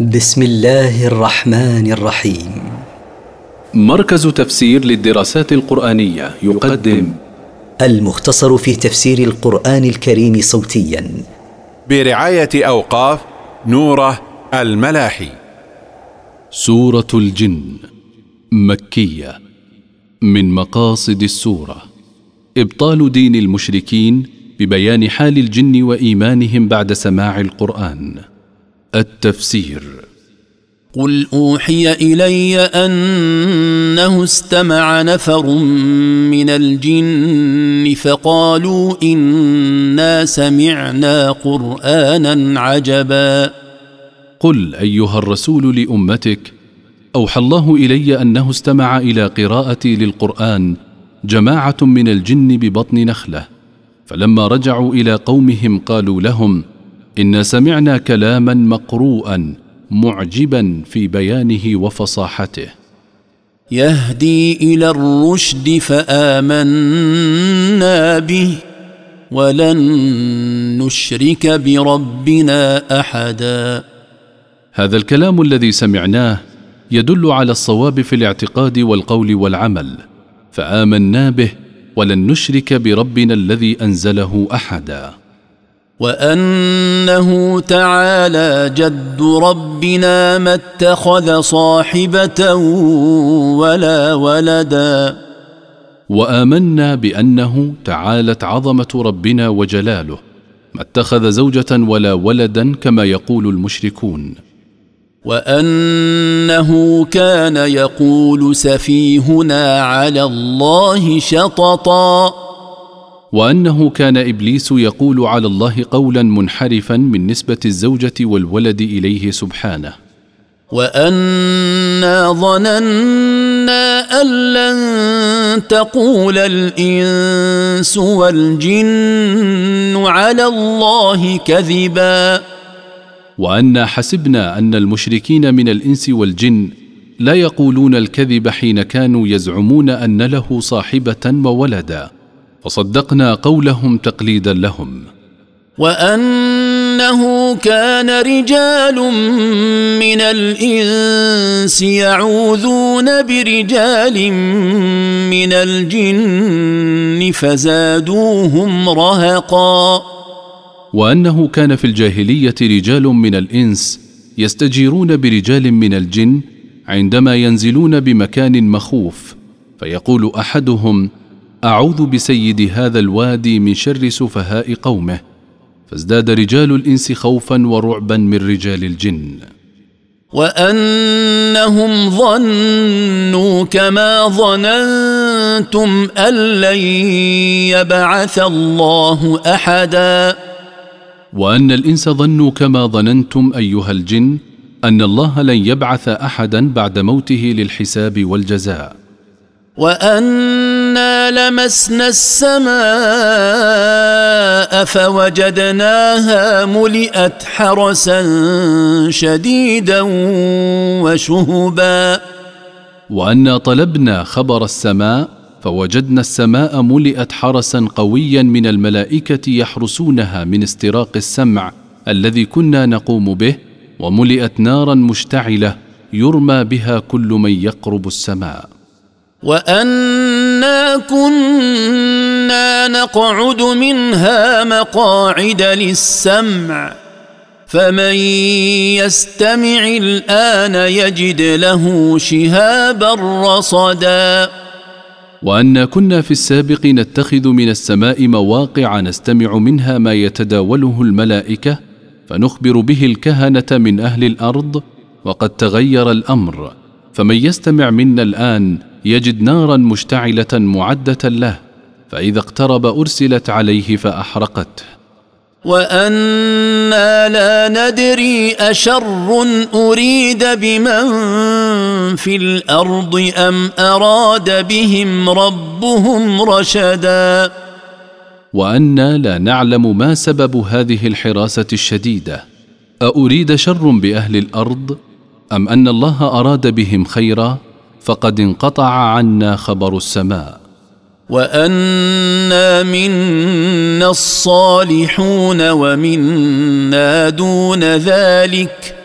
بسم الله الرحمن الرحيم. مركز تفسير للدراسات القرآنية يقدم. المختصر في تفسير القرآن الكريم صوتيا. برعاية أوقاف نوره الملاحي. سورة الجن مكية من مقاصد السورة. إبطال دين المشركين ببيان حال الجن وإيمانهم بعد سماع القرآن. التفسير. قل أوحي إلي أنه استمع نفر من الجن فقالوا إنا سمعنا قرآنا عجبا. قل أيها الرسول لأمتك أوحى الله إلي أنه استمع إلى قراءتي للقرآن جماعة من الجن ببطن نخلة فلما رجعوا إلى قومهم قالوا لهم انا سمعنا كلاما مقروءا معجبا في بيانه وفصاحته. يهدي إلى الرشد فآمنا به ولن نشرك بربنا أحدا. هذا الكلام الذي سمعناه يدل على الصواب في الاعتقاد والقول والعمل فآمنا به ولن نشرك بربنا الذي أنزله أحدا. وأنه تعالى جد ربنا ما اتخذ صاحبة ولا ولدا. وآمنا بأنه تعالت عظمة ربنا وجلاله ما اتخذ زوجة ولا ولدا كما يقول المشركون. وأنه كان يقول سفيهنا على الله شططا. وأنه كان إبليس يقول على الله قولا منحرفا من نسبة الزوجة والولد إليه سبحانه. وأنا ظننا أن لن تقول الإنس والجن على الله كذبا. وأنا حسبنا أن المشركين من الإنس والجن لا يقولون الكذب حين كانوا يزعمون أن له صاحبة وولدا. فصدقنا قولهم تقليدا لهم. وأنه كان رجال من الإنس يعوذون برجال من الجن فزادوهم رهقا. وأنه كان في الجاهلية رجال من الإنس يستجيرون برجال من الجن عندما ينزلون بمكان مخوف فيقول أحدهم أعوذ بسيد هذا الوادي من شر سفهاء قومه. فازداد رجال الإنس خوفا ورعبا من رجال الجن. وأنهم ظنوا كما ظننتم أن لن يبعث الله احدا. وأن الإنس ظنوا كما ظننتم أيها الجن أن الله لن يبعث احدا بعد موته للحساب والجزاء. وانا لمسنا السماء فوجدناها ملئت حرسا شديدا وشهبا. وأنا طلبنا خبر السماء فوجدنا السماء ملئت حرسا قويا من الملائكة يحرسونها من استراق السمع الذي كنا نقوم به وملئت نارا مشتعلة يرمى بها كل من يقرب السماء. وانا كنا نقعد منها مقاعد للسمع فمن يستمع الان يجد له شهابا رصدا وانا كنا في السابق نتخذ من السماء مواقع نستمع منها ما يتداوله الملائكه فنخبر به الكهنه من أهل الأرض وقد تغير الامر فمن يستمع منا الان يجد نارا مشتعلة معدة له فإذا اقترب أرسلت عليه فاحرقته وأنا لا ندري أشر أريد بمن في الأرض أم أراد بهم ربهم رشدا. وأنا لا نعلم ما سبب هذه الحراسة الشديدة. أأريد شر بأهل الأرض أم أن الله أراد بهم خيرا؟ فقد انقطع عنا خبر السماء. وأنا منا الصالحون ومنا دون ذلك.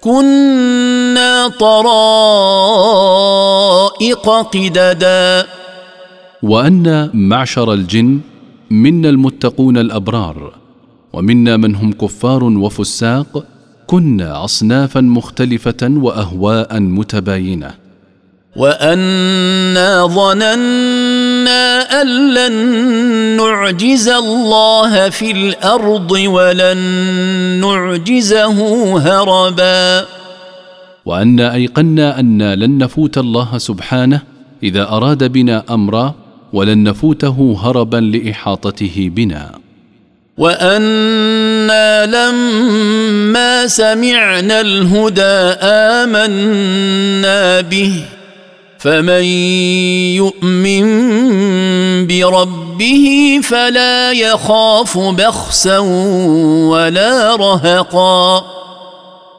كنا طرائق قددا. وأن معشر الجن منا المتقون الأبرار ومنا من هم كفار وفساق كنا اصنافا مختلفة واهواء متباينة. وانا ظننا ان لن نعجز الله في الأرض ولن نعجزه هربا. وانا ايقنا أنا لن نفوت الله سبحانه اذا اراد بنا امرا ولن نفوته هربا لاحاطته بنا. وأنا لما سمعنا الهدى امنا به فمن يؤمن بربه فلا يخاف بخسا ولا رهقا.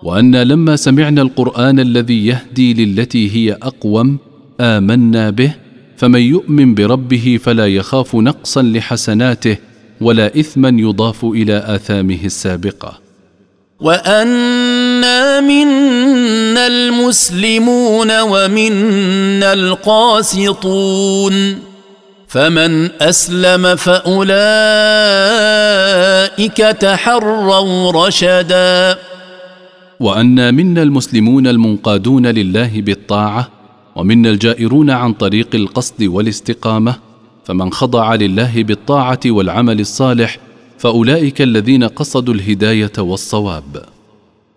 وأنا لما سمعنا القرآن الذي يهدي للتي هي أقوم آمنا به فمن يؤمن بربه فلا يخاف نقصا لحسناته ولا إثما يضاف إلى آثامه السابقة. وانا منا المسلمون ومنا القاسطون فمن اسلم فاولئك تحروا رشدا وانا منا المسلمون المنقادون لله بالطاعه ومنا الجائرون عن طريق القصد والاستقامه فمن خضع لله بالطاعه والعمل الصالح فأولئك الذين قصدوا الهداية والصواب.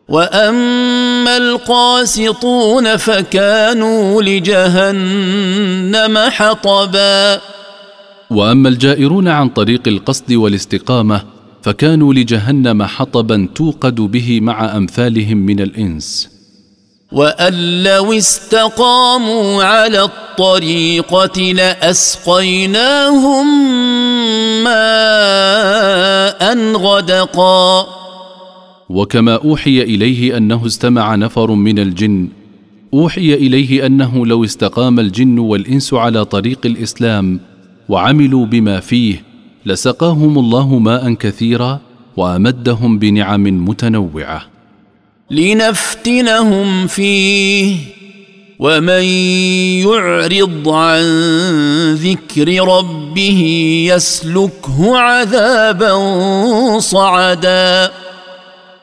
وأما القاسطون فكانوا لجهنم حطبا. وأما الجائرون عن طريق القصد والاستقامة فكانوا لجهنم حطبا توقد به مع أمثالهم من الإنس. وأن لو استقاموا على الطريقة لأسقيناهم ماء غدقا. وكما أوحي إليه أنه استمع نفر من الجن أوحي إليه أنه لو استقام الجن والإنس على طريق الإسلام وعملوا بما فيه لسقاهم الله ماء كثيرا وأمدهم بنعم متنوعة. لنفتنهم فيه. ومن يعرض عن ذكر ربه يسلكه عذابا صعدا.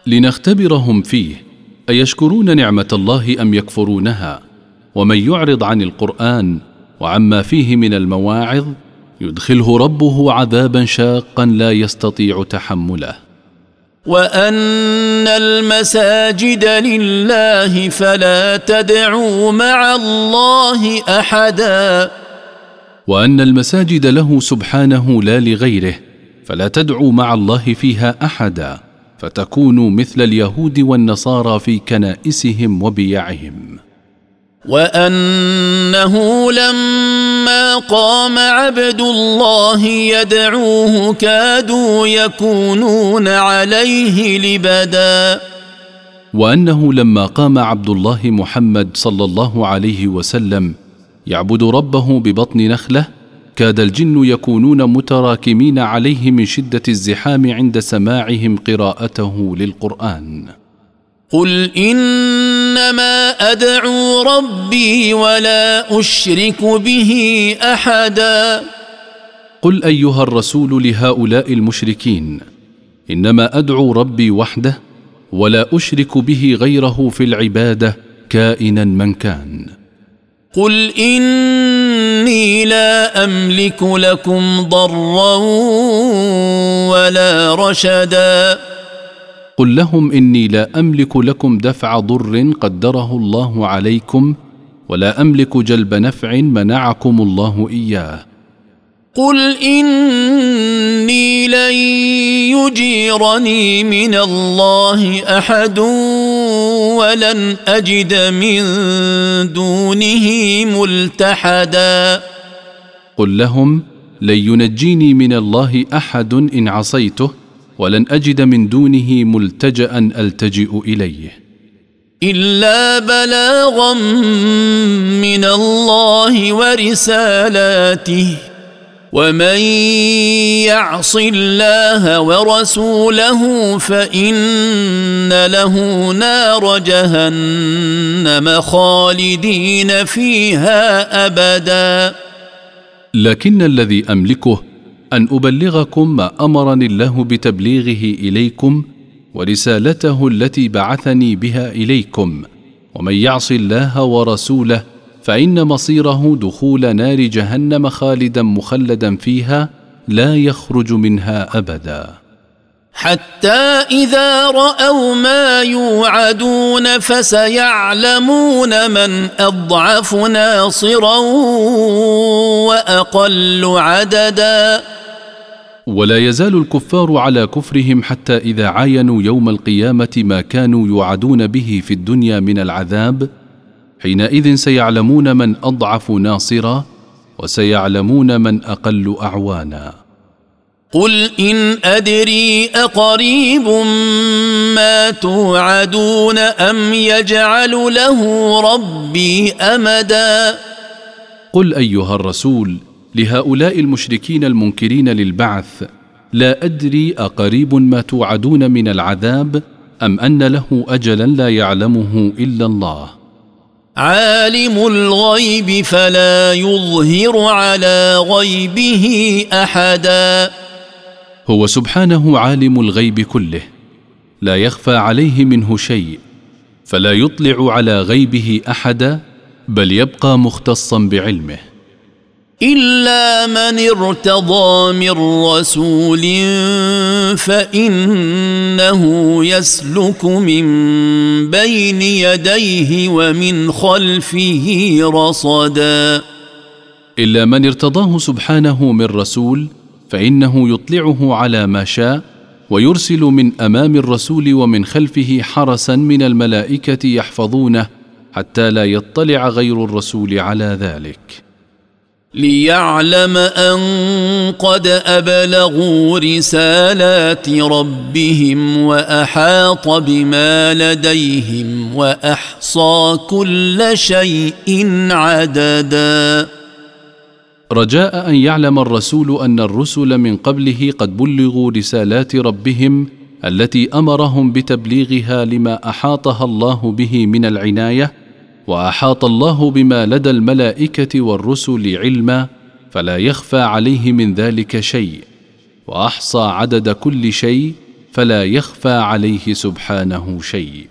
لنختبرهم فيه أيشكرون نعمة الله أم يكفرونها؟ ومن يعرض عن القرآن وعما فيه من المواعظ يدخله ربه عذابا شاقا لا يستطيع تحمله. وان المساجد لله فلا تدعوا مع الله احدا وان المساجد له سبحانه لا لغيره فلا تدعوا مع الله فيها احدا فتكونوا مثل اليهود والنصارى في كنائسهم وبيعهم. وانه لما قام عبد الله يدعوه كادوا يكونون عليه لبدا. وأنه لما قام عبد الله محمد صلى الله عليه وسلم يعبد ربه ببطن نخلة كاد الجن يكونون متراكمين عليه من شدة الزحام عند سماعهم قراءته للقرآن. قل انما ادعو ربي ولا اشرك به احدا قل ايها الرسول لهؤلاء المشركين انما ادعو ربي وحده ولا اشرك به غيره في العباده كائنا من كان. قل اني لا املك لكم ضرا ولا رشدا قل لهم إني لا أملك لكم دفع ضر قدره الله عليكم ولا أملك جلب نفع منعكم الله إياه. قل إني لن يجيرني من الله أحد ولن أجد من دونه ملتحدا. قل لهم لن ينجيني من الله أحد إن عصيته ولن أجد من دونه ملتجا ألتجئ إليه. إلا بلاغا من الله ورسالاته. ومن يعص الله ورسوله فإن ان له نار جهنم خالدين فيها ابدا. لكن الذي أملكه أن أبلغكم ما أمرني الله بتبليغه إليكم ورسالته التي بعثني بها إليكم. ومن يعص الله ورسوله فإن مصيره دخول نار جهنم خالدا مخلدا فيها لا يخرج منها أبدا. حتى إذا رأوا ما يوعدون فسيعلمون من أضعف ناصرا وأقل عددا. ولا يزال الكفار على كفرهم حتى إذا عاينوا يوم القيامة ما كانوا يوعدون به في الدنيا من العذاب حينئذ سيعلمون من أضعف ناصرا وسيعلمون من أقل أعوانا. قل إن أدري أقريب ما توعدون أم يجعل له ربي أمدا؟ قل أيها الرسول لهؤلاء المشركين المنكرين للبعث لا أدري أقريب ما توعدون من العذاب أم أن له اجلا لا يعلمه إلا الله. عالم الغيب فلا يظهر على غيبه أحدا. هو سبحانه عالم الغيب كله لا يخفى عليه منه شيء فلا يطلع على غيبه أحدا بل يبقى مختصا بعلمه. إلا من ارتضى من رسول فإنه يسلك من بين يديه ومن خلفه رصدا. إلا من ارتضاه سبحانه من رسول فإنه يطلعه على ما شاء ويرسل من أمام الرسول ومن خلفه حرسا من الملائكة يحفظونه حتى لا يطلع غير الرسول على ذلك. ليعلم أن قد أبلغوا رسالات ربهم وأحاط بما لديهم وأحصى كل شيء عددا. رجاء أن يعلم الرسول أن الرسل من قبله قد بلغوا رسالات ربهم التي أمرهم بتبليغها لما أحاطها الله به من العناية وأحاط الله بما لدى الملائكة والرسل علما فلا يخفى عليه من ذلك شيء. وأحصى عدد كل شيء فلا يخفى عليه سبحانه شيء.